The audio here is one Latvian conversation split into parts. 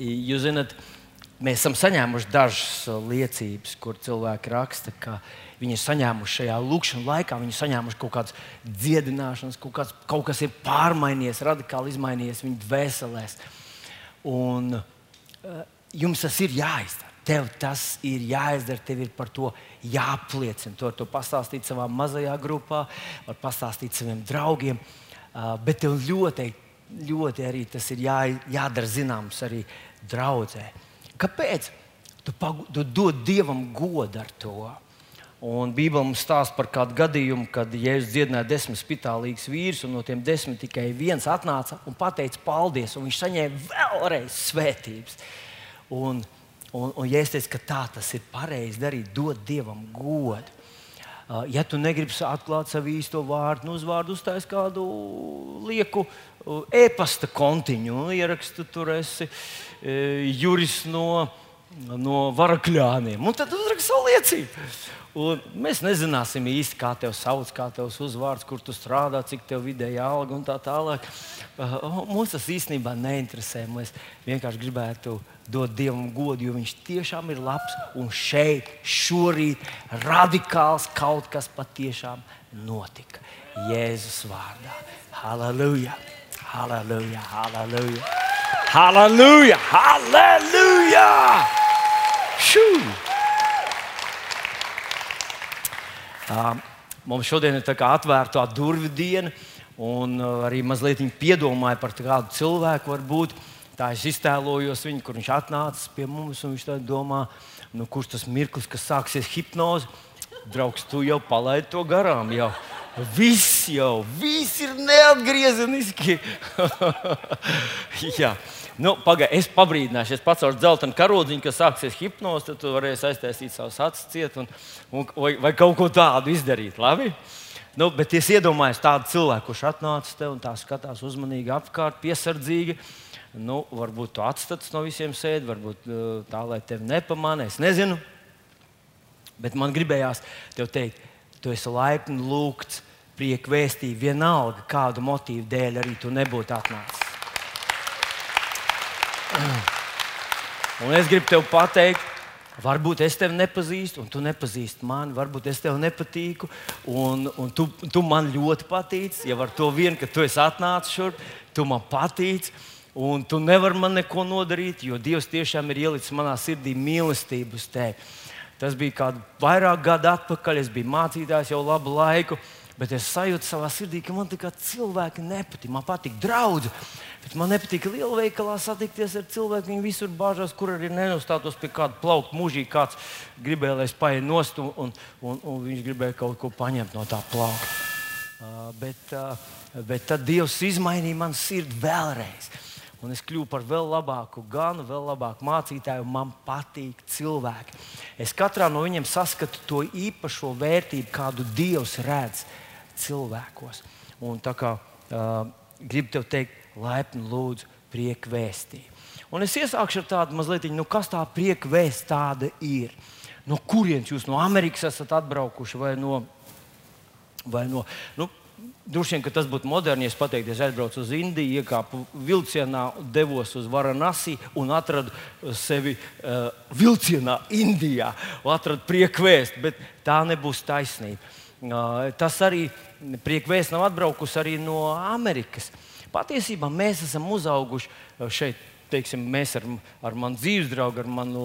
Jūs zināt, mēs esam saņēmuši dažas liecības, kur cilvēki raksta, ka viņi ir saņēmuši šajā lūkšanā laikā, viņi ir saņēmuši kaut kādas dziedināšanas, kaut, kāds, kaut kas ir pārmainījies, radikāli izmainījies viņu dvēselēs. Un, uh, jums tas ir jāizdara. Tev tas ir jāizdara, tev ir par to jāapliecina. To, to pastāstīt savā mazajā grupā, var pastāstīt saviem draugiem. Uh, bet tev ļoti, ļoti arī tas ir jā, jādara zināms arī draudzē. Kāpēc? Tu, pagu, tu dod Dievam godu ar to. Un Bībelē mums stāsta par kādu gadījumu, kad Jēzus dziedināja desmit spitālīgus vīrus, un no tiem desmit tikai viens atnāca un teica paldies, un viņš saņēma vēlreiz svētības. Un, un, un ja es teicu, ka tā tas ir pareizi darīt, dot Dievam godu. Ja tu negribi atklāt savu īsto vārdu, nu, uzvārdu uztais kādu lieku e-pasta kontiņu, nu, ierakstu tur esi juris no, no varakļāniem, un tad uzrakst savu liecību. Un mēs nezināsim īsti, kā tevi sauc, kā tevs uzvārds, kur tu strādā, cik tev vidēja alga un tā tālāk. Uh, mums tas īstenībā neinteresē. Mēs vienkārši gribētu dot Dievam godu, jo Viņš tiešām ir labs. Un šeit, šorīt, radikāls kaut kas patiešām notika. Jēzus vārdā. Halleluja! Halleluja! Halleluja! Halleluja! Halleluja! Shoo! Mums šodien ir atvērta durvju diena, un arī mazliet piedomāja par kādu cilvēku. Varbūt. Tā es iztēlojos viņu, kur viņš atnāca pie mums, un viņš domā, nu, kurš tas mirklis, kas sāksies hipnoze. Draugs, tu jau palaidi to garām. Jau. Viss jau, viss ir neatgriezeniski. Nu, Pagaidiet, es pabrīdināšu, es pats ar dzeltenu karodziņu, kas sāksies hipnoze, tad tu varēsi aiztaisīt savus acis ciet un, un, vai, vai kaut ko tādu izdarīt. Labi? Nu, bet es iedomājos tādu cilvēku, kurš atnācis te un tā skatās uzmanīgi apkārt, piesardzīgi. Nu, varbūt tu atstāts no visiem sēdi, varbūt uh, tā, lai tevi nepamanītu. Es nezinu. Bet man gribējās te teikt, tu esi laipni lūgts, prieku vēstīt, vienalga kādu motīvu dēļ arī tu nebūtu atnācis. Un es gribu tev pateikt, varbūt es tevi nepazīstu, un tu nepazīsti mani. Varbūt es tev nepatīku, un, un tu, tu man ļoti patīc. Ja ar to vien, ka tu esi atnācis šurp, tu man patīc. Un tu nevari man neko nodarīt, jo Dievs tiešām ir ielicis manā sirdī mīlestību uz tevi. Tas bija kādu vairāk gadu atpakaļ. Es biju mācītājs jau labu laiku, bet es sajūtu savā sirdī, ka man tikai cilvēki nepatīk. Man patīk draugi. Bet man nepatīk lielveikalā satikties ar cilvēku. Viņi visur bāžās, kur arī nenostātos pie kāda plaukta mūžīgi. Kāds gribēja, lai es paietu nost, un, un, un, un viņš gribēja kaut ko paņemt no tā plaukta. Uh, bet, uh, bet tad Dievs izmainīja manu sirdi vēlreiz. Un es kļuvu par vēl labāku ganu, vēl labāku mācītāju. Man patīk cilvēki. Es katrā no viņiem saskatu to īpašo vērtību, kādu Dievs redz cilvēkos. Un tā kā uh, gribu te teikt, laipni lūdzu prieku vēstī. Un es iesākšu ar tādu mazliet, nu, kas tā prieka vēsts tāda ir. No kurienes jūs no Amerikas esat atbraukuši vai no. Vai no nu, Droši vien, tas būtu moderni, ja es pateiktu, es aizbraucu uz Indiju, iekāpu vilcienā, devos uz Varanasi un atradu sevi uh, vilcienā Indijā. Atradu prieku vēstu, bet tā nebūs taisnība. Tas arī prieku vēsts nav atbraukusi arī no Amerikas. Patiesībā mēs esam uzauguši šeit. Teiksim, mēs ar, ar manu dzīves draugu, ar manu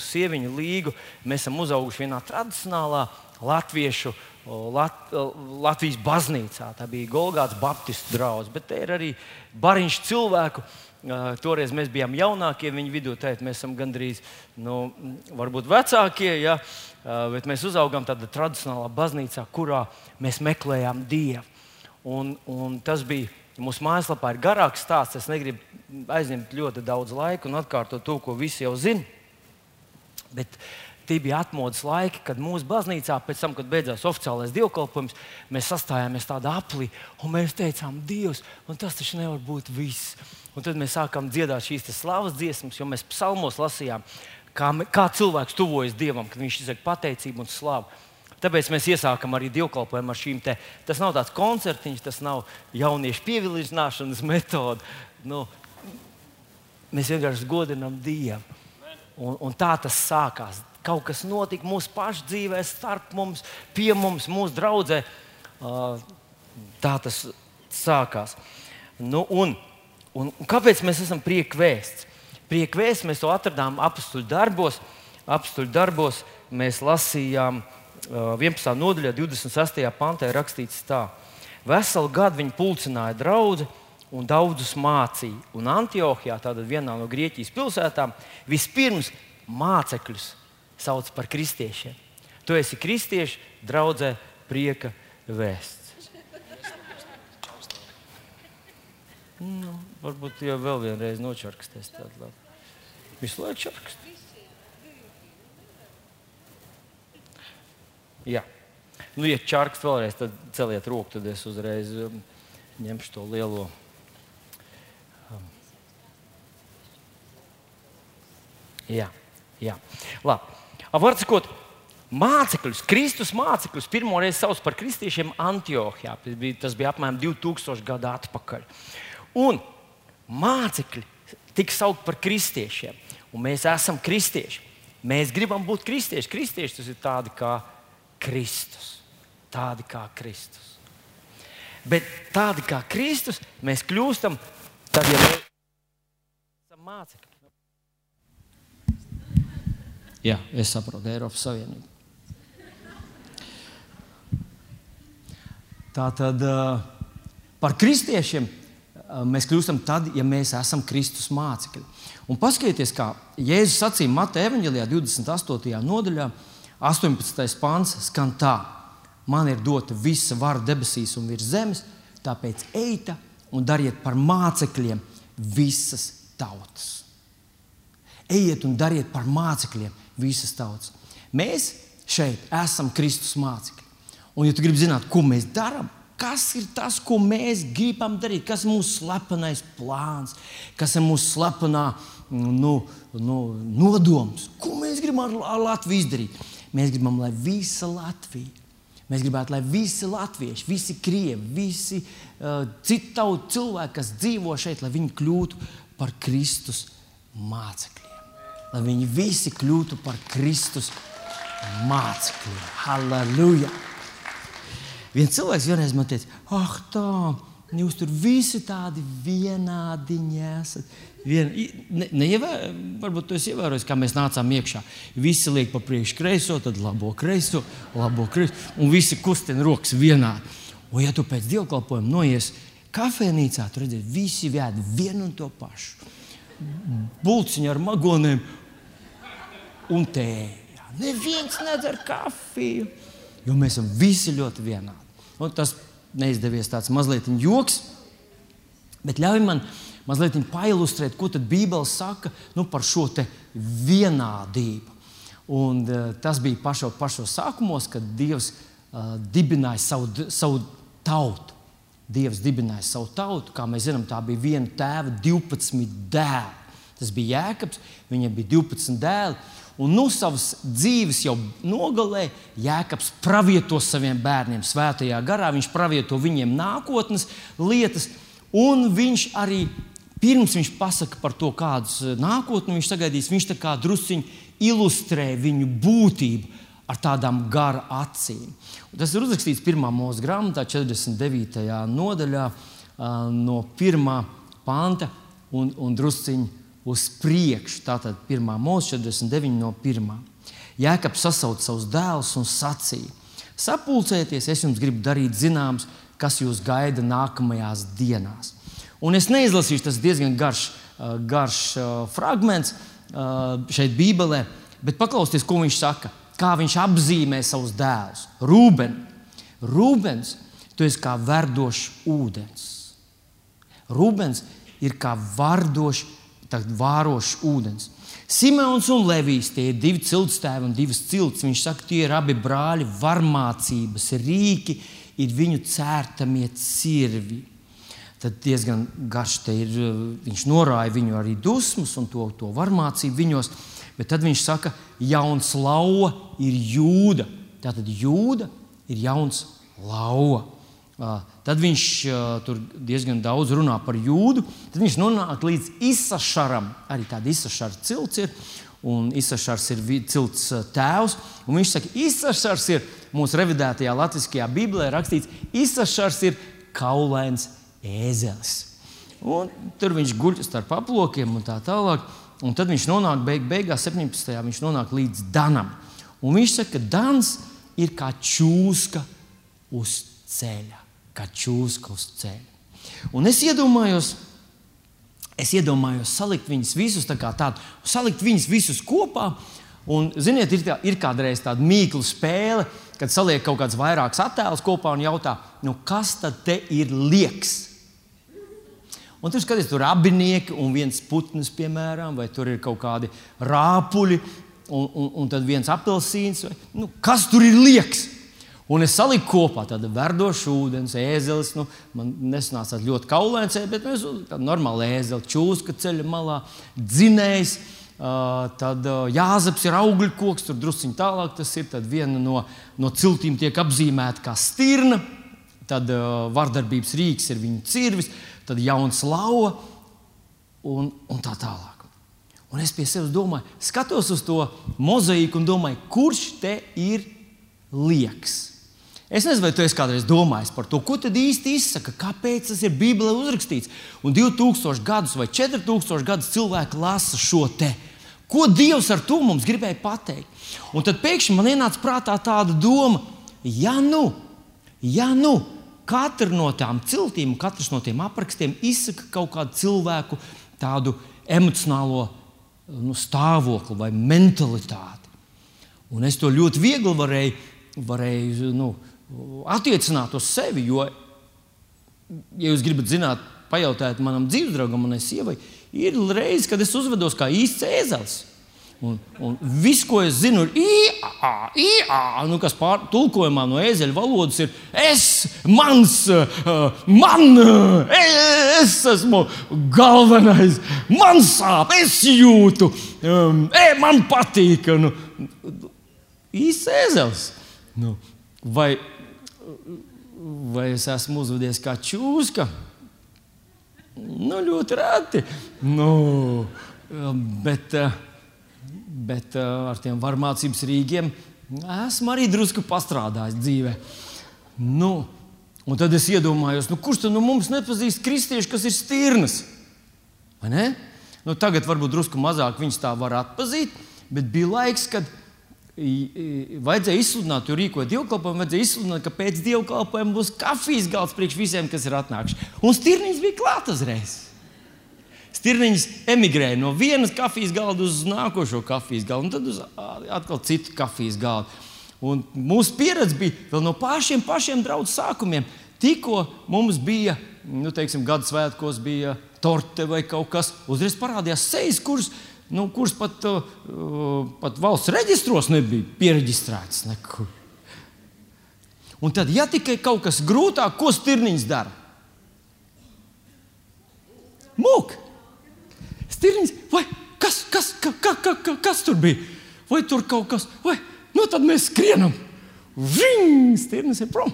sieviņu līgu, mēs esam uzauguši vienā tradicionālā latviešu, Lat, Latvijas baznīcā. Tā bija Golgāts Baptistu draugs, bet te ir arī bariņš cilvēku. Toreiz mēs bijām jaunākie viņu vidū, teikt, mēs esam gandrīz nu, vecākie, ja, bet mēs uzaugām tādā tradicionālā baznīcā, kurā mēs meklējām Dievu. Un, un tas bija Mūsu mājaslapā ir garāks stāsts. Es negribu aizņemt ļoti daudz laika un atkārtot to, ko visi jau zina. Bet tie bija atmodas laiki, kad mūsu baznīcā, pēc tam, kad beidzās oficiālais dievkalpojums, mēs sastājāmies tādā aplī un mēs teicām, Dievs, tas taču nevar būt viss. Un tad mēs sākām dziedāt šīs slavas dziesmas, jo mēs psalmos lasījām, kā, kā cilvēks tuvojas Dievam, kad viņš izsaka pateicību un slavu. Tāpēc mēs iesākam arī dievkalpojumu ar šīm te. Tas nav tāds koncertiņš, tas nav jauniešu pievilināšanas metode. Nu, mēs vienkārši godinām Dievu. Un, un tā tas sākās. Kaut kas notika mūsu pašu dzīvē, starp mums, pie mums, mūsu draudzē. Tā tas sākās. Nu, un, un, un kāpēc mēs esam priekvēsts? Priekvēsts mēs to atradām apakstuļu darbos. Apakstuļu darbos mēs lasījām uh, 11. nodaļā, 26. pantā rakstīts tā. Veselu gadu viņi pulcināja draugu un daudzus mācīja. Un Antiohijā, tātad vienā no Grieķijas pilsētām, vispirms mācekļus sauc par kristiešiem. Tu esi kristieši, draudzē, prieka vēsts. Nu, varbūt jau vēl vienreiz nočarkstēs tādu labu. Visu laiku čarkst. Jā. Nu, ja čarkst vēlreiz, tad celiet roku, tad es uzreiz um, ņemšu to lielo Jā, jā. labi. Var sakot, mācekļus, Kristus mācekļus pirmo reizi sauc par kristiešiem Antiohijā. Tas bija, tas bija apmēram 2000 gadu atpakaļ. Un mācekļi tika saukti par kristiešiem. Un mēs esam kristieši. Mēs gribam būt kristieši. Kristieši tas ir tādi kā Kristus. Tādi kā Kristus. Bet tādi kā Kristus mēs kļūstam tad, ja mēs esam mācekļi. Jā, es saprotu, Eiropas Savienība. Tā tad par kristiešiem mēs kļūstam tad, ja mēs esam Kristus mācekļi. Un paskatieties, kā Jēzus sacīja Mateja Evanģelijā, 28. nodaļā, 18. pāns skan tā: Man ir dota visa vara debesīs un virs zemes, tāpēc ejiet un dariet par mācekļiem visas tautas. Ejiet un dariet par mācekļiem visas tautas. Mēs šeit esam Kristus mācekļi. Un, ja tu gribi zināt, ko mēs darām, kas ir tas, ko mēs gribam darīt, kas ir mūsu slepenais plāns, kas ir mūsu slepenā nu, nu, nodoms, ko mēs gribam ar Latviju izdarīt. Mēs gribam, lai visa Latvija, mēs gribētu, lai visi latvieši, visi krievi, visi uh, citu tautu cilvēki, kas dzīvo šeit, lai viņi kļūtu par Kristus mācekļiem lai viņi visi kļūtu par Kristus mācekļiem. Halleluja! Viens cilvēks vienreiz man teica, ah, tā, jūs tur visi tādi vienādiņi esat. Vien, ne, neievē, varbūt jūs ievērojat, kā mēs nācām iekšā. Visi liek pa priekšu kreiso, tad labo kreiso, labo kreiso, un visi kustina rokas vienādi. Un, ja tu pēc dievkalpojuma noies kafejnīcā, tur redzēsi, visi vēd vienu un to pašu bulciņu ar magoniem un tēju. Neviens nedzer kafiju, jo mēs esam visi ļoti vienādi. Un tas neizdevies tāds mazliet joks, bet ļauj man mazliet pailustrēt, ko tad Bībele saka nu, par šo vienādību. Un, uh, tas bija pašo, pašos sākumos, kad Dievs uh, dibināja savu, savu tautu. Dievs dibināja savu tautu. Kā mēs zinām, tā bija viena tēva, 12 dēli. Tas bija Jēkabs, viņam bija 12 dēli. Un nu savas dzīves jau nogalē Jēkabs pravieto saviem bērniem svētajā garā. Viņš pravieto viņiem nākotnes lietas, un viņš arī pirms viņš pasaka par to, kādus nākotni viņš sagaidīs, viņš tā kā drusciņi ilustrē viņu būtību ar tādām gara acīm. Un tas ir uzrakstīts 1. mūža grāmatā, 49. nodaļā, no 1. panta un, un drusciņi uz priekšu. Tātad 1. mūža 49. no 1. Jēkabs sasauca savus dēlus un sacīja: Sapulcēties, es jums gribu darīt zināms, kas jūs gaida nākamajās dienās. Un es neizlasīšu, tas diezgan garš, garš fragments šeit, Bībelē, bet paklausieties, ko viņš saka kā viņš apzīmē savus dēlus. Rūben, Rūbens, tu esi kā verdošs ūdens. Rūbens ir kā vardošs, vārošs ūdens. Simons un Levijs tie ir divi ciltstēvi un divas cilts. Viņš saka, tie ir abi brāļi, varmācības rīki, ir viņu cērtamie cirvi. Tad diezgan garš te ir. Viņš norāja viņu arī dusmas un to, to varmācību viņos. Bet tad viņš saka, jauns lauva ir jūda. Tātad jūda ir jauns lauva. Tad viņš tur diezgan daudz runā par jūdu. Tad viņš nonāk līdz Isašaram. Arī tāda Isašara cilts ir. Un Isašars ir cilts tēvs. Un viņš saka, Isašars ir mūsu revidētajā latviskajā Bībelē rakstīts, Isašars ir kaulains ēzelis. Un tur viņš guļ starp aplokiem un tā tālāk. Un tad viņš nonāk beig, beigās, 17. viņš nonāk līdz Danam. Un viņš saka, ka Dans ir kā čūska uz ceļa. Kā čūska uz ceļa. Un es iedomājos, es iedomājos salikt viņus visus tā kā tādu, salikt viņus visus kopā. Un, ziniet, ir, tā, ir kādreiz tāda mīklu spēle, kad saliek kaut kāds vairāks attēls kopā un jautā, nu, kas tad ir liekas? Un tur skaties, tur ir abinieki un viens putns, piemēram, vai tur ir kaut kādi rāpuļi, un, un, un viens apelsīns. Vai, nu, kas tur ir liekas? Un es saliku kopā tādu verdošu ūdeni, ēzelis. Nu, man nesanāca ļoti kaulains, bet mēs tam normāli ēzeli, čūska ceļa malā, dzinējs. Uh, tad uh, jāzaps ir augļu koks, tur druskuļi tālāk tas ir. Viena no, no ciltīm tiek apzīmēta kā stirna, tad uh, vardarbības rīks ir viņa cirvis tad jauns lauva un, un tā tālāk. Un es pie sevis domāju, skatos uz to mozaīku un domāju, kurš te ir liekas. Es nezinu, vai tu esi kādreiz domājis par to, ko tad īsti izsaka, kāpēc tas ir Bībelē uzrakstīts. Un 2000 gadus vai 4000 gadus cilvēki lasa šo te. Ko Dievs ar to mums gribēja pateikt? Un tad pēkšņi man ienāca prātā tāda doma, ja nu, ja nu katra no tām ciltīm, katrs no tiem aprakstiem izsaka kaut kādu cilvēku tādu emocionālo nu, stāvokli vai mentalitāti. Un es to ļoti viegli varēju, varēju nu, attiecināt uz sevi. Jo, ja jūs gribat zināt, pajautājiet manam dzīvesdraugam, manai sievai, ir reizes, kad es uzvedos kā īsts ēzelis. Un, un viss, ko es zinu, ir īā, īā, nu, kas pār, tulkojumā no ezeļa valodas ir es, mans, uh, man, es esmu galvenais, man sāp, es jūtu, e, man patīk. Nu, īsts ezels. Nu, vai, vai es esmu uzvedies kā čūska? Nu, ļoti reti. Nu, bet, bet ar tiem varmācības rīkiem esmu arī drusku pastrādājis dzīvē. Nu, un tad es iedomājos, nu, kurš no mums nepazīst kristiešu, kas ir stirnas? Nu, tagad varbūt drusku mazāk viņus tā var atpazīt, bet bija laiks, kad vajadzēja izsludināt, jo rīkot dievkalpojumu, vajadzēja izsludināt, ka pēc dievkalpojuma būs kafijas galds priekš visiem, kas ir atnākuši. Un stirnīs bija klāta uzreiz. Stirniņš emigrēja no vienas kafijas galda uz nākošo kafijas galdu, un tad uz atkal citu kafijas galdu. Un mūsu pieredze bija vēl no pašiem, pašiem draugu sākumiem. Tikko mums bija, nu, teiksim, gada svētkos bija torte vai kaut kas, uzreiz parādījās sejas, kuras, nu, kuras pat, uh, pat valsts reģistros nebija pieregistrētas nekur. Un tad, ja tikai kaut kas grūtāk, ko stirniņš dara? Mūk! Stirniņš, vai kas, kas, ka, ka, ka, ka, kas tur bija? Vai tur kaut kas, vai nu tad mēs skrienam. Ving, stirnis ir prom.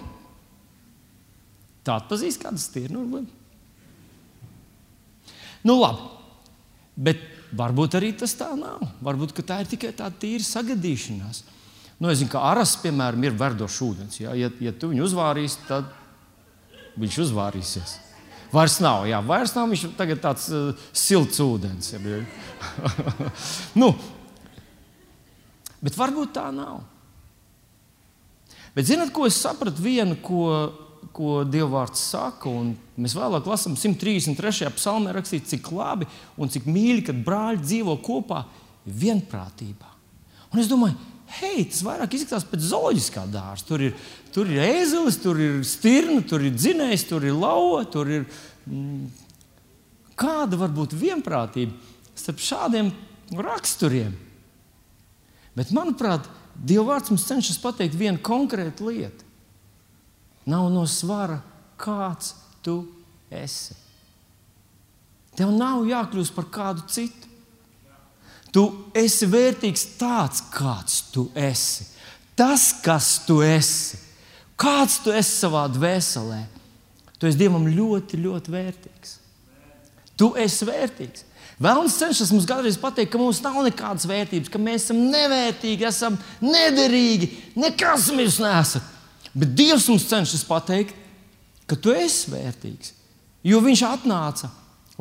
Tā atpazīst kādu stirnu. Nu, labi. Bet varbūt arī tas tā nav. Varbūt tā ir tikai tāda tīra sagadīšanās. Nu, es zinu, ka aras, piemēram, ir verdošs ūdens. Ja, ja, ja tu viņu uzvārīsi, tad viņš uzvārīsies. Vairs nav, jā, vairs nav. Viņš tagad tāds uh, silts ūdens. Ja, nu, bet varbūt tā nav. Bet zināt, ko es sapratu? Vienu, ko, ko Dievvvārds saka, mēs vēlāk lasām 133. psalmē, rakstīts, cik labi un cik mīļi, kad brāļi dzīvo kopā vienprātībā. Un es domāju, hei, tas vairāk izskatās pēc zooloģiskā dārza. Tur ir, tur ir ēzelis, tur ir stirna, tur ir dzinējs, tur ir lauva. Tur ir, mm, kāda var būt vienprātība starp šādiem raksturiem? Bet, manuprāt, Dieva vārds mums cenšas pateikt vienu konkrētu lietu. Nav no svara, kāds tu esi. Tev nav jākļūst par kādu citu. Tu esi vērtīgs tāds, kāds tu esi. Tas, kas tu esi, Kāds tu esi savā dvēselē? Tu esi Dievam ļoti, ļoti vērtīgs. Tu esi vērtīgs. Vēlams cenšas mums kādreiz pateikt, ka mums nav nekādas vērtības, ka mēs esam nevērtīgi, esam nederīgi, nekas mēs neesam. Bet Dievs mums cenšas pateikt, ka tu esi vērtīgs. Jo Viņš atnāca,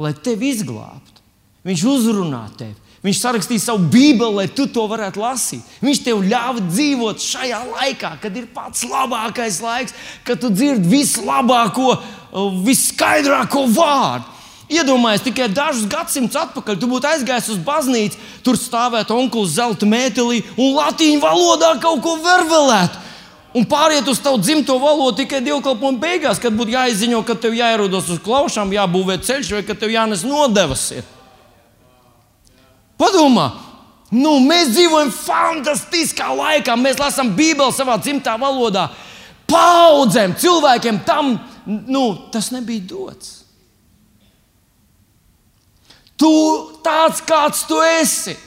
lai tevi izglābtu. Viņš uzrunā tevi. Viņš sarakstīja savu Bībeli, lai tu to varētu lasīt. Viņš tev ļāva dzīvot šajā laikā, kad ir pats labākais laiks, kad tu dzirdi vislabāko, viskaidrāko vārdu. Iedomājieties, tikai dažus gadsimtus atpakaļ tu būtu aizgājis uz baznīcu, tur stāvētu onkls zelta mētelī un latīņu valodā kaut ko vervelētu. Un pāriet uz tavu dzimto valodu tikai dievkalpojuma beigās, kad būtu jāizziņo, ka tev jāierodas uz klaušām, jābūvē ceļš vai ka tev jānes nodevas. Ir. Padomā, nu, mēs dzīvojam fantastiskā laikā. Mēs lasām Bībeli savā dzimtā valodā. Paudzēm, cilvēkiem tam nu, tas nebija dots. Tu tāds, kāds tu esi.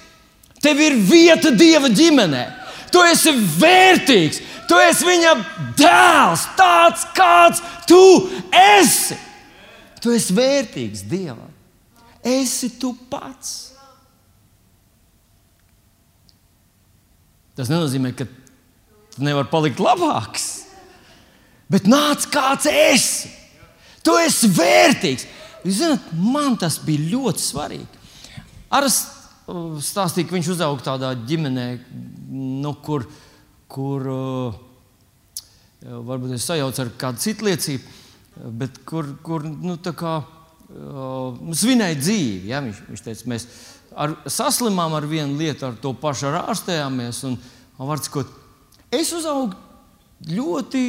Tev ir vieta Dieva ģimenē. Tu esi vērtīgs. Tu esi viņa dēls, tāds kāds tu esi. Tu esi vērtīgs Dievam. Esi tu pats. Tas nenozīmē, ka tu nevari palikt labāks. Bet nāc, kāds esi. Tu esi vērtīgs. Jūs zināt, man tas bija ļoti svarīgi. Ar uh, stāstīju, ka viņš uzauga tādā ģimenē, nu, kur, kur uh, varbūt es sajaucu ar kādu citu liecību, bet kur, kur nu, kā, uh, svinēja dzīvi. Ja? Viņš, viņš teica, mēs ar, saslimām ar vienu lietu, ar to pašu ārstējāmies. Un, un cikot, es uzaugu ļoti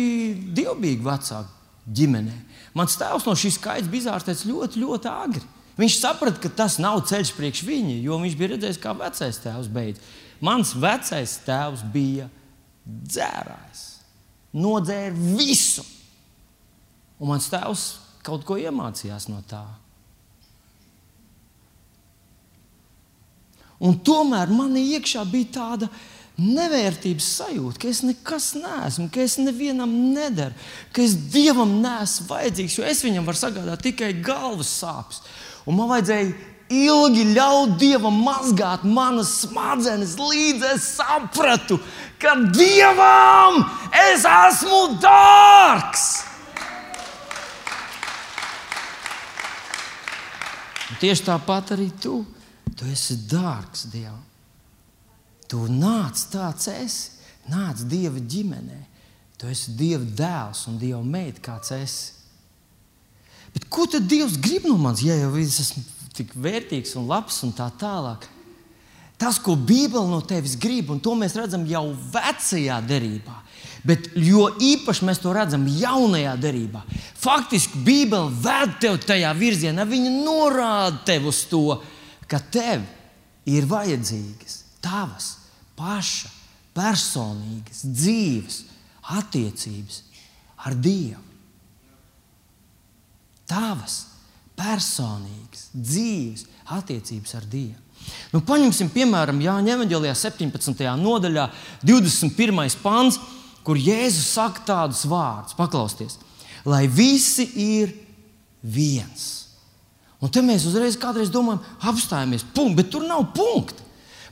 dievbijīgu vecāku ģimenē. Mans tēvs no šīs skaits bija izārstēts ļoti, ļoti agri. Viņš saprata, ka tas nav ceļš priekš viņa, jo viņš bija redzējis, kā vecais tēvs beidz. Mans vecais tēvs bija dzērājs, nodzēra visu. Un mans tēvs kaut ko iemācījās no tā. Un tomēr manī iekšā bija tāda nevērtības sajūta, ka es nekas neesmu, ka es nevienam nedaru, ka es dievam neesmu vajadzīgs, jo es viņam varu sagādāt tikai galvas sāpes. Un man vajadzēja ilgi ļaut dievam mazgāt manas smadzenes, līdz es sapratu, ka dievam es esmu dārgs. Un tieši tāpat arī tu. Tu esi dārgs Dievam. Tu nāc tāds esi, nāc Dieva ģimenē. Tu esi Dieva dēls un Dieva meita, kāds esi. Bet ko tad Dievs grib no manis, ja jau es esmu tik vērtīgs un labs un tā tālāk? Tas, ko Bībele no tevis grib, un to mēs redzam jau vecajā derībā, bet jo īpaši mēs to redzam jaunajā derībā. Faktiski Bībele ved tevi tajā virzienā, viņa norāda tev uz to, ka tev ir vajadzīgas tavas paša personīgas dzīves attiecības ar Dievu. Tavas personīgas dzīves attiecības ar Dievu. Nu, paņemsim, piemēram, Jāņa Evanģelijā 17. nodaļā, 21. pāns, kur Jēzus saka tādus vārdus: Paklausieties, lai visi ir viens. Un te mēs uzreiz domājam, apstājamies, punkts, bet tur nav punkta.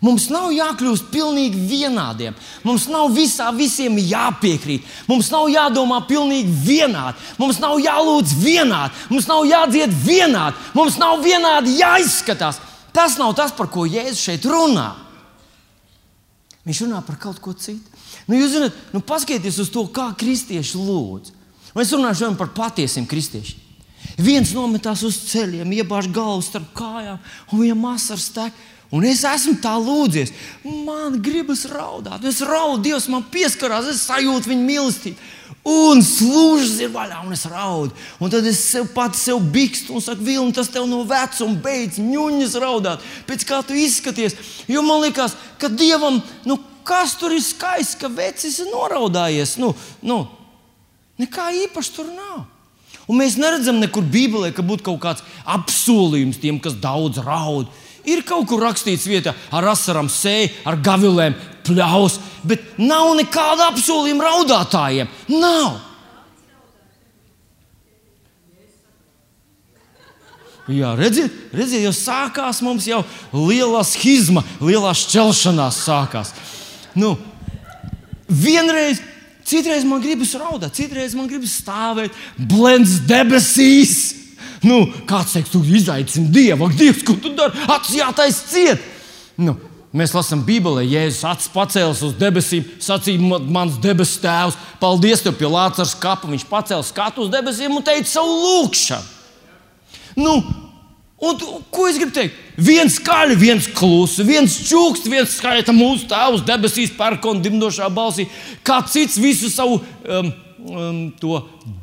Mums nav jākļūst pilnīgi vienādiem. Mums nav visā visiem jāpiekrīt. Mums nav jādomā pilnīgi vienādi. Mums nav jālūdz vienādi. Mums nav jādzied vienādi. Mums nav vienādi jāizskatās. Tas nav tas, par ko Jēzus šeit runā. Viņš runā par kaut ko citu. Nu, jūs zināt, nu, paskatieties uz to, kā kristieši lūdz. Un es runāšu par patiesiem kristiešiem. Viens nometās uz ceļiem, iebāž galvu starp kājām, un viņam asars tek. Un es esmu tā lūdzies. Man gribas raudāt. Es raudu, Dievs man pieskarās, es sajūtu viņa mīlestību. Un slūžas ir vaļā, un es raudu. Un tad es sev pats sev bikstu un saku, Vilni, tas tev no vecuma beidz ņuņas raudāt. Pēc kā tu izskaties. Jo man liekas, ka Dievam, nu, kas tur ir skaists, ka vecis ir noraudājies. Nu, nu, nekā īpaši tur nav. Un mēs neredzam nekur Bībelē, ka būtu kaut kāds apsolījums tiem, kas daudz raud. Ir kaut kur rakstīts vietā ar asarām sēju, ar gavilēm pļaus, bet nav nekāda apsolījuma raudātājiem. Nav! Jā, redziet, redziet, jau sākās mums jau liela schizma, lielā šķelšanās sākās. Nu, vienreiz, citreiz man gribas raudāt, citreiz man gribas stāvēt, blends debesīs. Nu, kāds teiks, tu izaicini Dievu, ak, Dievs, ko tu dari? Acis jātais ciet! Nu, Mēs lasām Bībelē, Jēzus acis pacēlis uz debesīm, sacīja, mans debesu tēvs, paldies tev pie Lācis skatu. Viņš pacēla skatu uz debesīm un teica savu lūgšanu. Nu, un, ko es gribu teikt? Viens skaļi, viens klusi, viens čūks, viens skaļi tam mūsu tēvs debesīs, pērkona dimdošā balsī, kā cits visu savu um, um,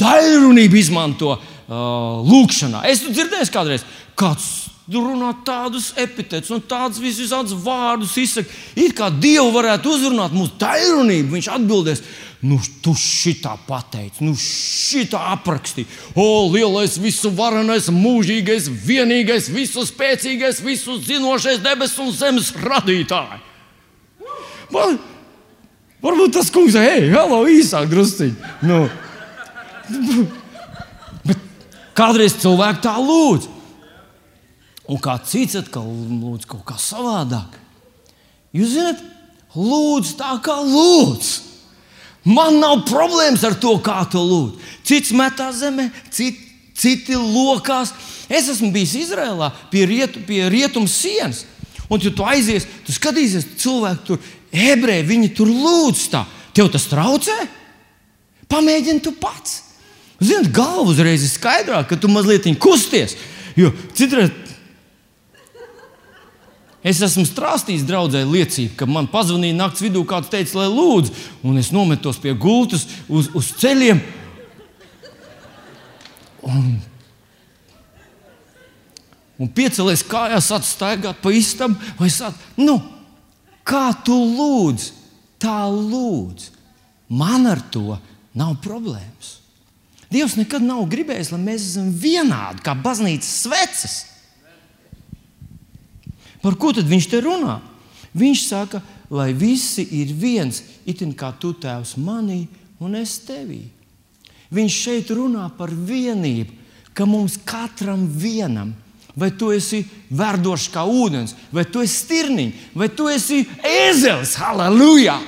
daļrunību izmanto uh, lūkšanā. Es dzirdēju kādreiz, kāds runā tādus epitetus un tādus visādus vārdus izsaka. It kā Dievu varētu uzrunāt mūsu daļrunību, viņš atbildēs. Nu, tu šitā pateici, nu, šitā aprakstīji. O, lielais, visu varenais, mūžīgais, vienīgais, visu spēcīgais, visu zinošais debesu un zemes radītājs. Man, varbūt tas kungs ir, hei, hello, īsāk drusciņi. Nu, kādreiz cilvēki tā lūdz. Un kā cits atkal lūdz kaut kā savādāk. Jūs zināt, lūdzu tā kā lūdzu. Man nav problēmas ar to, kā to lūdzu. Cits metā zemē, cit, citi lokās. Es esmu bijis Izrēlā pie, rietu, pie rietumu sienas. Un, ja tu aizies, tu skatīsies, cilvēki tur, ebreji, viņi tur lūdz tā. Tev tas traucē? Pamēģini tu pats. Zini, galva uzreiz ir skaidrāk, ka tu mazliet kusties. Jo citreiz Es esmu strāstījis draudzē liecību, ka man pazvanīja naktas vidū, kāds teica, lai lūdzu, un es nometos pie gultas uz, uz ceļiem. Un, un piecelies kājās, atstaigāt pa istabu, vai sāk, nu, kā tu lūdz, tā lūdz. Man ar to nav problēmas. Dievs nekad nav gribējis, lai mēs esam vienādi kā baznīcas sveces. Par ko tad viņš te runā? Viņš saka, lai visi ir viens, itin kā tu tēvs manī un es tevī. Viņš šeit runā par vienību, ka mums katram vienam, vai tu esi verdošs kā ūdens, vai tu esi stirniņš, vai tu esi ēzelis, halleluja!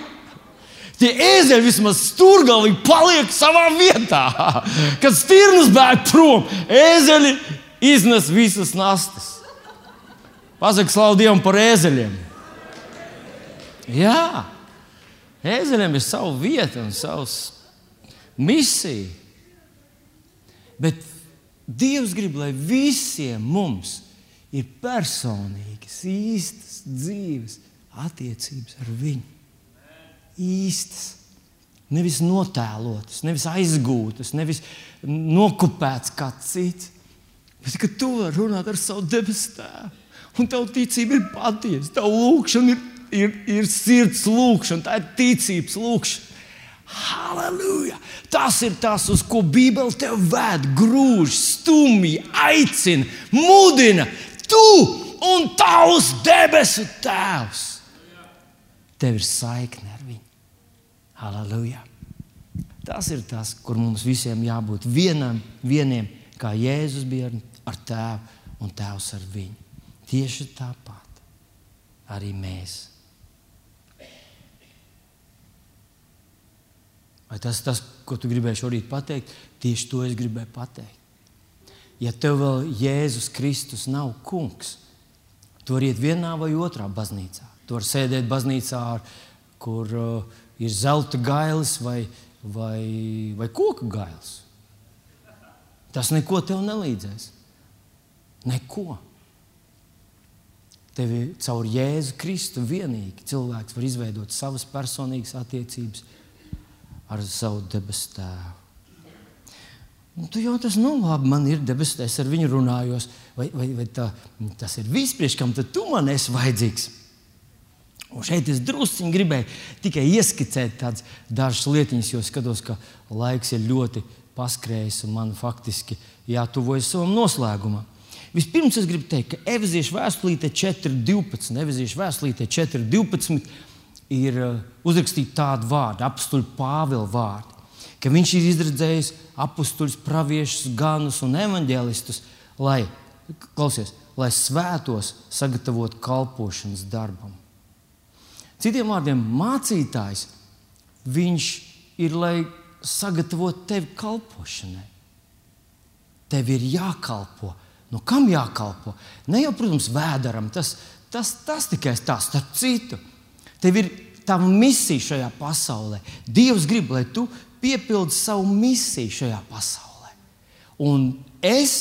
Tie ēzeļi vismaz stūrgalīgi paliek savā vietā. Kad stirnas bēg prom, ēzeļi iznes visas nastas. Pasaka, slavu Dievam par ēzeļiem. Jā, ēzeļiem ir sava vieta un savs misija. Bet Dievs grib, lai visiem mums ir personīgas, īstas dzīves attiecības ar viņu. Īstas. Nevis notēlotas, nevis aizgūtas, nevis nokopētas kā cits. Bet ka tu vari runāt ar savu debesu tēvu un tava ticība ir patiesa. Tava lūkšana ir, ir, ir sirds lūkšana, tā ir ticības lūkšana. Halleluja! Tas ir tas, uz ko Bībele te ved, grūž, stumj, aicina, mudina. Tu un tavs debesu tēvs. Tev ir saikne. Halleluja! Tas ir tas, kur mums visiem jābūt vienam, vieniem, kā Jēzus bija ar tēvu un tēvs ar viņu. Tieši tāpat arī mēs. Vai tas ir tas, ko tu gribēji šorīt pateikt? Tieši to es gribēju pateikt. Ja tev vēl Jēzus Kristus nav kungs, tu vari iet vienā vai otrā baznīcā. Tu vari sēdēt baznīcā, kur uh, ir zelta gailis vai, vai, vai koka gailis. Tas neko tev nelīdzēs. Neko. Tevi caur Jēzu Kristu vienīgi cilvēks var izveidot savas personīgas attiecības ar savu debesu tēvu. Un tu jau tas, nu, labi, man ir debesis, es ar viņu runājos. Vai, vai, vai tā, tas ir priekš kam tu man esi vajadzīgs? Un šeit es druskuļi gribēju tikai ieskicēt tādas dažas lietiņas, jo skatos, ka laiks ir ļoti paskrējis un man faktiski jātuvojas savam noslēgumam. Vispirms es gribu teikt, ka Efeziešu vēstulīte 4.12. Efeziešu vēstulīte 4.12. ir uh, uzrakstīti tādi vārdi, apstuļu Pāvila vārdi, ka viņš ir izredzējis apstuļus, praviešus, ganus un evaņģēlistus, lai, klausies, lai svētos sagatavotu kalpošanas darbam. Citiem vārdiem, mācītājs, viņš ir, lai sagatavotu tevi kalpošanai. Tev ir jākalpo. Nu, kam jākalpo? Ne jau, protams, vēderam, tas, tas, tas tikai tā, starp citu. Tev ir tava misija šajā pasaulē. Dievs grib, lai tu piepildi savu misiju šajā pasaulē. Un es,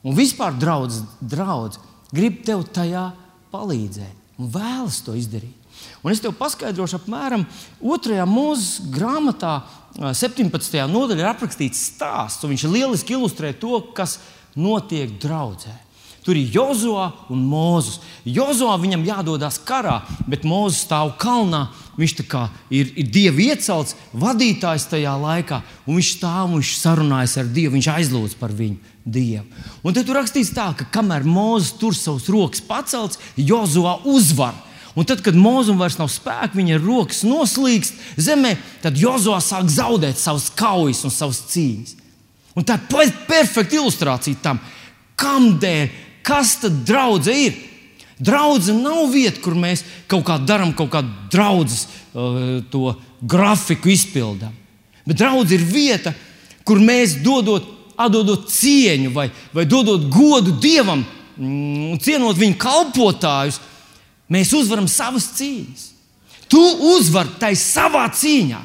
un vispār draudz, draudz grib tev tajā palīdzēt un vēlas to izdarīt. Un es tev paskaidrošu, apmēram 2. mūža grāmatā, 17. nodaļā, ir aprakstīts stāsts. Viņš lieliski ilustrē to, kas notiek draudzē. Tur ir Jozua un Mozus. Jozua viņam jādodas karā, bet Mozus stāv kalnā. Viņš ir, ir Dieva iecelts vadītājs tajā laikā, un viņš stāv un viņš sarunājas ar Dievu. Viņš aizlūdz par viņu Dievu. Un tad tur rakstīts tā, ka kamēr Mozus tur savus rokas pacelts, Jozua uzvar. Un tad, kad mūzum vairs nav spēka, viņa rokas noslīkst zemē, tad Jozua sāk zaudēt savas kaujas un savas cīņas. Un tā ir perfekta ilustrācija tam, kādēļ, kas tad draudzē ir. Draudzene nav vieta, kur mēs kaut kā darām, kaut kādu draudzes uh, grafiku izpildām. Bet draudzene ir vieta, kur mēs dodot, atdodot cieņu vai, vai dodot godu Dievam mm, cienot viņa kalpotājus, Mēs uzvaram savas cīņas. Tu uzvari tai savā cīņā,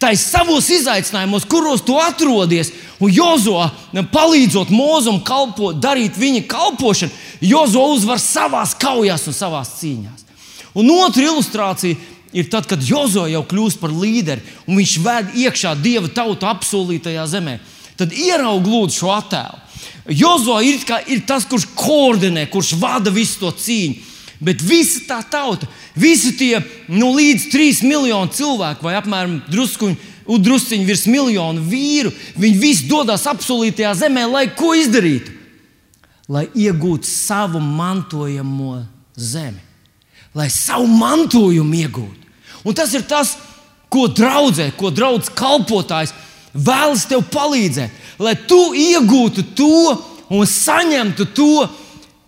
tai savos izaicinājumos, kuros tu atrodies. Un Jozo palīdzot Mozum kalpot, darīt viņa kalpošanu, Jozo uzvar savās kaujās un savās cīņās. Un otra ilustrācija ir tad, kad Jozo jau kļūst par līderi un viņš ved iekšā dieva tautu apsolītajā zemē. Tad ieraug lūdzu šo attēlu. Jozo ir, ir tas, kurš koordinē, kurš vada visu to cīņu. Bet visa tā tauta, visi tie nu, līdz 3 miljoni cilvēku, vai apmēram druskuņi, druskuņi virs miljonu vīru, viņi visi dodas apsolītajā zemē, lai ko izdarītu? Lai iegūtu savu mantojamo zemi, lai savu mantojumu iegūtu. Un tas ir tas, ko draudzē, ko draugs kalpotājs vēlas tev palīdzēt, lai tu iegūtu to un saņemtu to,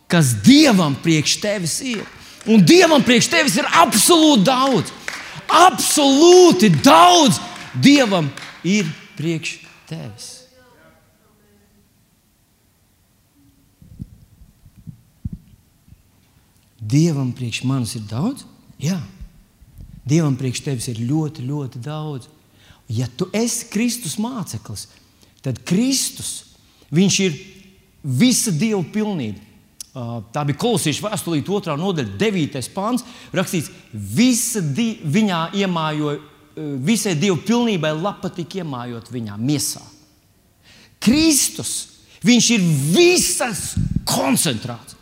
kas Dievam priekš tevis ir. Un Dievam priekš tevis ir absolūti daudz. Absolūti daudz Dievam ir priekš tevis. Dievam priekš manis ir daudz? Jā. Dievam priekš tevis ir ļoti, ļoti daudz. Ja tu esi Kristus māceklis, tad Kristus ir visa Dieva pilnība. Tā bija kolosiešu vēstulīte, 2. nodaļa, 9. pāns. Rakstīts, visa di, viņā iemājoja, visai dievu pilnībai lapa tika iemājot viņā, miesā. Kristus, viņš ir visas koncentrāts.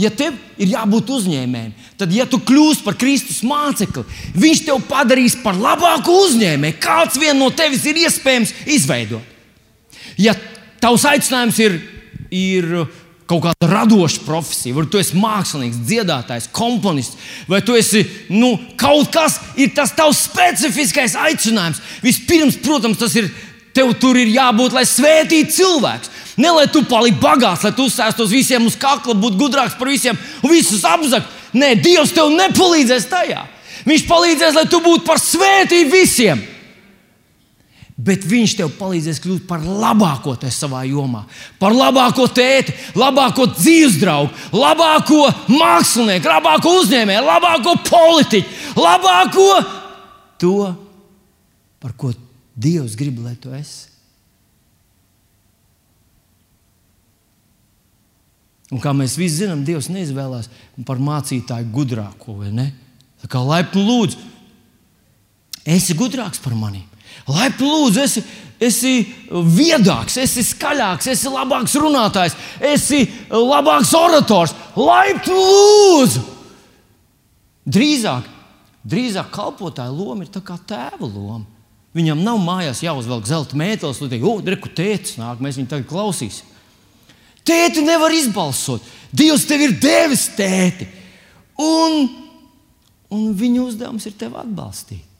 Ja tev ir jābūt uzņēmējam, tad, ja tu kļūsi par Kristus mācekli, viņš tev padarīs par labāku uzņēmēju. Kāds vien no tevis ir iespējams izveidot? Ja tavs aicinājums ir, ir kaut kāda radoša profesija, vai tu esi mākslinieks, dziedātājs, komponists, vai tu esi nu, kaut kas, ir tas tavs specifiskais aicinājums. Vispirms, protams, tas ir tev tur ir jābūt, lai svētītu cilvēks. Ne lai tu paliktu bagāts, lai tu uzsēstos visiem uz kakla, būtu gudrāks par visiem un visus apzakt. Nē, Dievs tev nepalīdzēs tajā. Viņš palīdzēs, lai tu būtu par svētību visiem bet viņš tev palīdzēs kļūt par labāko te savā jomā, par labāko tēti, labāko dzīves draugu, labāko mākslinieku, labāko uzņēmēju, labāko politiķu, labāko to, par ko Dievs grib, lai tu esi. Un kā mēs visi zinām, Dievs neizvēlās par mācītāju gudrāko, kā laipni lūdzu, esi gudrāks par mani. Laipni lūdzu, esi, esi viedāks, esi skaļāks, esi labāks runātājs, esi labāks orators. Laipni lūdzu! Drīzāk, drīzāk kalpotāja loma ir tā kā tēva loma. Viņam nav mājās jāuzvelk zelta mētelis, lai teikt, oh, reku tētis nāk, mēs viņu tagad klausīsim. Tēti nevar izbalsot. Dievs tev ir devis tēti. Un, un viņu uzdevums ir tevi atbalstīt.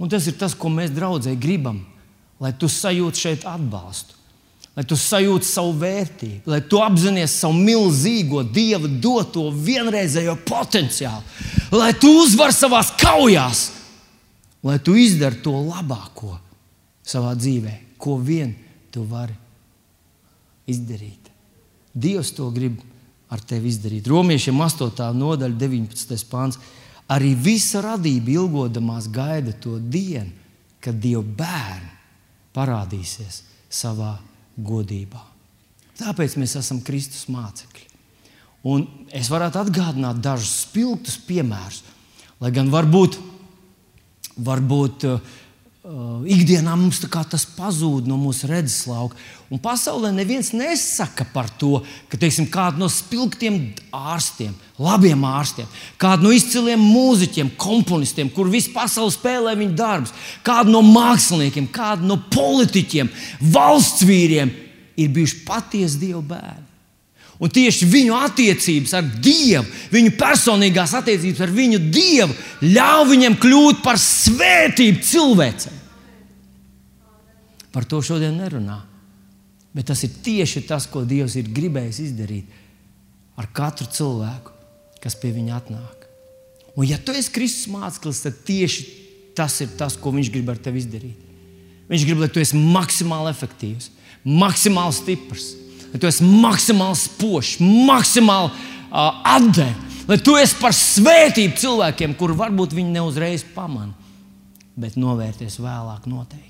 Un tas ir tas, ko mēs draudzē gribam, lai tu sajūti šeit atbalstu, lai tu sajūti savu vērtību, lai tu apzinājies savu milzīgo dieva doto vienreizējo potenciālu, lai tu uzvari savā kaujās, lai tu izdari to labāko savā dzīvē, ko vien tu vari izdarīt. Dievs to grib ar tevi izdarīt. Romiešiem 8. nodaļa, 19. pāns. Arī visa radība ilgodamās gaida to dienu, kad Dieva bērni parādīsies savā godībā. Tāpēc mēs esam Kristus mācekļi. Un es varētu atgādināt dažus spilgtus piemērus, lai gan varbūt, varbūt uh, Uh, ikdienā mums tas pazūd no mūsu redzeslauka. Un pasaulē neviens nesaka par to, ka teiksim, kāda no spilgtiem ārstiem, labiem ārstiem, kāda no izciliem mūziķiem, komponistiem, kur visa pasaule spēlē viņa darbus, kāda no māksliniekiem, kāda no politiķiem, valsts vīriem ir bijuši patiesi dievu bērni. Un tieši viņu attiecības ar Dievu, viņu personīgās attiecības ar viņu Dievu, ļauj viņam kļūt par svētību cilvēcei. Par to šodien nerunā. Bet tas ir tieši tas, ko Dievs ir gribējis izdarīt ar katru cilvēku, kas pie viņa atnāk. Un, ja tu esi Kristus māceklis, tad tieši tas ir tas, ko Viņš grib ar tevi izdarīt. Viņš grib, lai tu esi maksimāli efektīvs, maksimāli stiprs lai tu esi maksimāli spožs, maksimāli uh, atdevis, lai tu esi par svētību cilvēkiem, kurus varbūt viņi neuzreiz pamana, bet novērties vēlāk noteikti.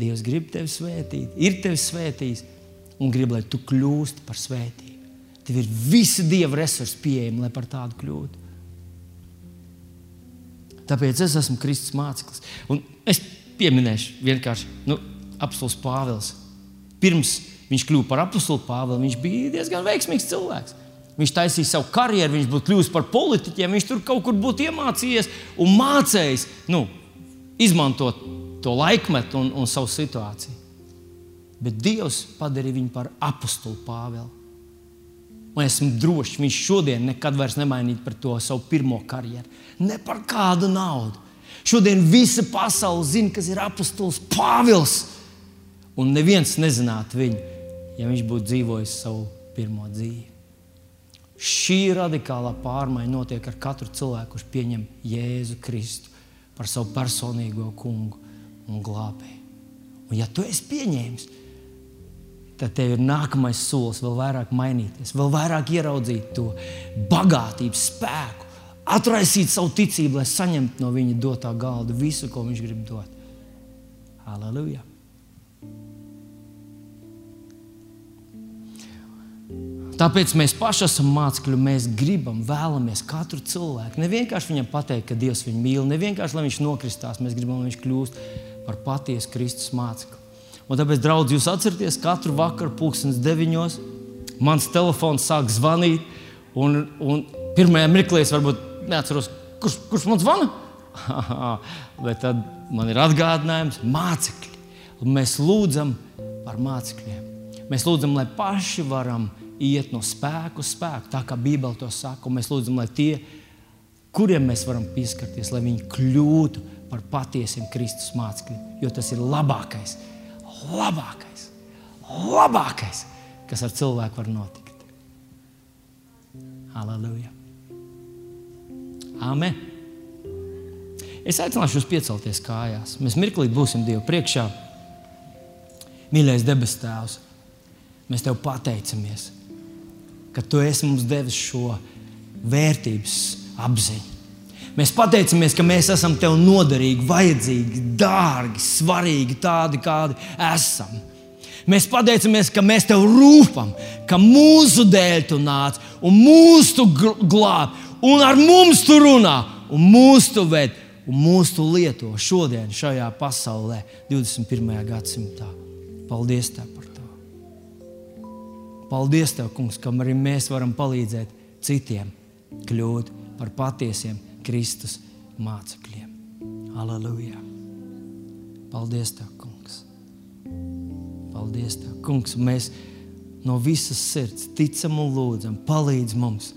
Dievs grib tevi svētīt, ir tevi svētījis un grib, lai tu kļūsti par svētību. Tev ir visi dieva resursi pieejami, lai par tādu kļūtu. Tāpēc es esmu Kristus māceklis. Un es pieminēšu vienkārši nu, apelsīns Pāvils pirms viņš kļuva par apakstu Pāvilu, viņš bija diezgan veiksmīgs cilvēks. Viņš taisīja savu karjeru, viņš būtu kļuvis par politiķiem, viņš tur kaut kur būtu iemācījies un mācījis nu, izmantot to laikmetu un, un savu situāciju. Bet Dievs padarīja viņu par apakstu Pāvilu. Un esmu drošs, viņš šodien nekad vairs nemainītu par to savu pirmo karjeru. Ne par kādu naudu. Šodien visa pasaule zina, kas ir apustulis Pāvils un neviens nezinātu viņu, ja viņš būtu dzīvojis savu pirmo dzīvi. Šī radikālā pārmaiņa notiek ar katru cilvēku, kurš pieņem Jēzu Kristu par savu personīgo kungu un glābēju. Un, ja tu esi pieņēmis, tad tev ir nākamais solis vēl vairāk mainīties, vēl vairāk ieraudzīt to bagātību, spēku, atraisīt savu ticību, lai saņemtu no viņa dotā galda visu, ko viņš grib dot. Halleluja! Tāpēc mēs paši esam mācekļi, mēs gribam, vēlamies katru cilvēku. Ne vienkārši viņam pateikt, ka Dievs viņu mīl, ne vienkārši lai viņš nokristās, mēs gribam, lai viņš kļūst par patiesu Kristus mācekli. Un tāpēc, draugi, jūs atcerieties, katru vakaru, pulkstenes deviņos, mans telefons sāk zvanīt. Un, un pirmajā mirklī es varbūt neatceros, kurš, kurš man zvana. Bet tad man ir atgādinājums, mācekļi. Mēs lūdzam par mācekļiem. Mēs lūdzam, lai paši varam iet no spēka uz spēku, tā kā Bībele to saka. Mēs lūdzam, lai tie, kuriem mēs varam pieskarties, lai viņi kļūtu par patiesiem Kristus mācekļiem. Jo tas ir labākais, labākais, labākais, kas ar cilvēku var notikt. Halleluja! Amen! Es aicināšu jūs piecelties kājās. Mēs mirklī būsim Dievu priekšā. Mīļais debes Tēvs, mēs Tev pateicamies! Ka Tu esi mums devis šo vērtības apziņu. Mēs pateicamies, ka mēs esam Tev noderīgi, vajadzīgi, dārgi, svarīgi, tādi kādi esam. Mēs pateicamies, ka mēs Tev rūpam, ka mūsu dēļ Tu nāc un mūsu glābi, un ar mums Tu runā, un mūsu Tu ved, un mūsu Tu lieto šodien, šajā pasaulē, 21. gadsimtā. Paldies Tev! Paldies, Tev, Kungs, ka arī mēs varam palīdzēt citiem kļūt par patiesiem Kristus mācekļiem. Aleluja! Paldies, Tev, Kungs! Paldies, Tev, Kungs! Mēs no visas sirds ticam un lūdzam, palīdz mums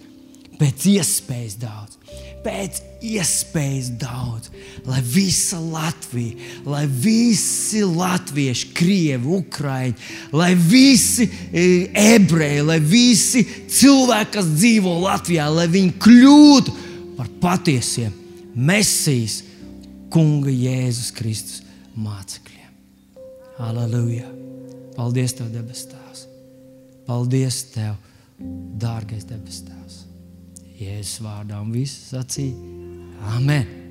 pēc iespējas daudz. Pēc iespējas daudz, lai visa Latvija, lai visi latvieši, krievi, ukrāņi, lai visi e, ebreji, lai visi cilvēki, kas dzīvo Latvijā, lai viņi kļūtu par patiesiem Mēsīs, Kunga Jēzus Kristus mācekļiem. Aleluja! Paldies, Tev, debes Tēvs! Paldies, Tev, dārgais debes Tēvs! Jēzus vārdā un viss sacīja Amen!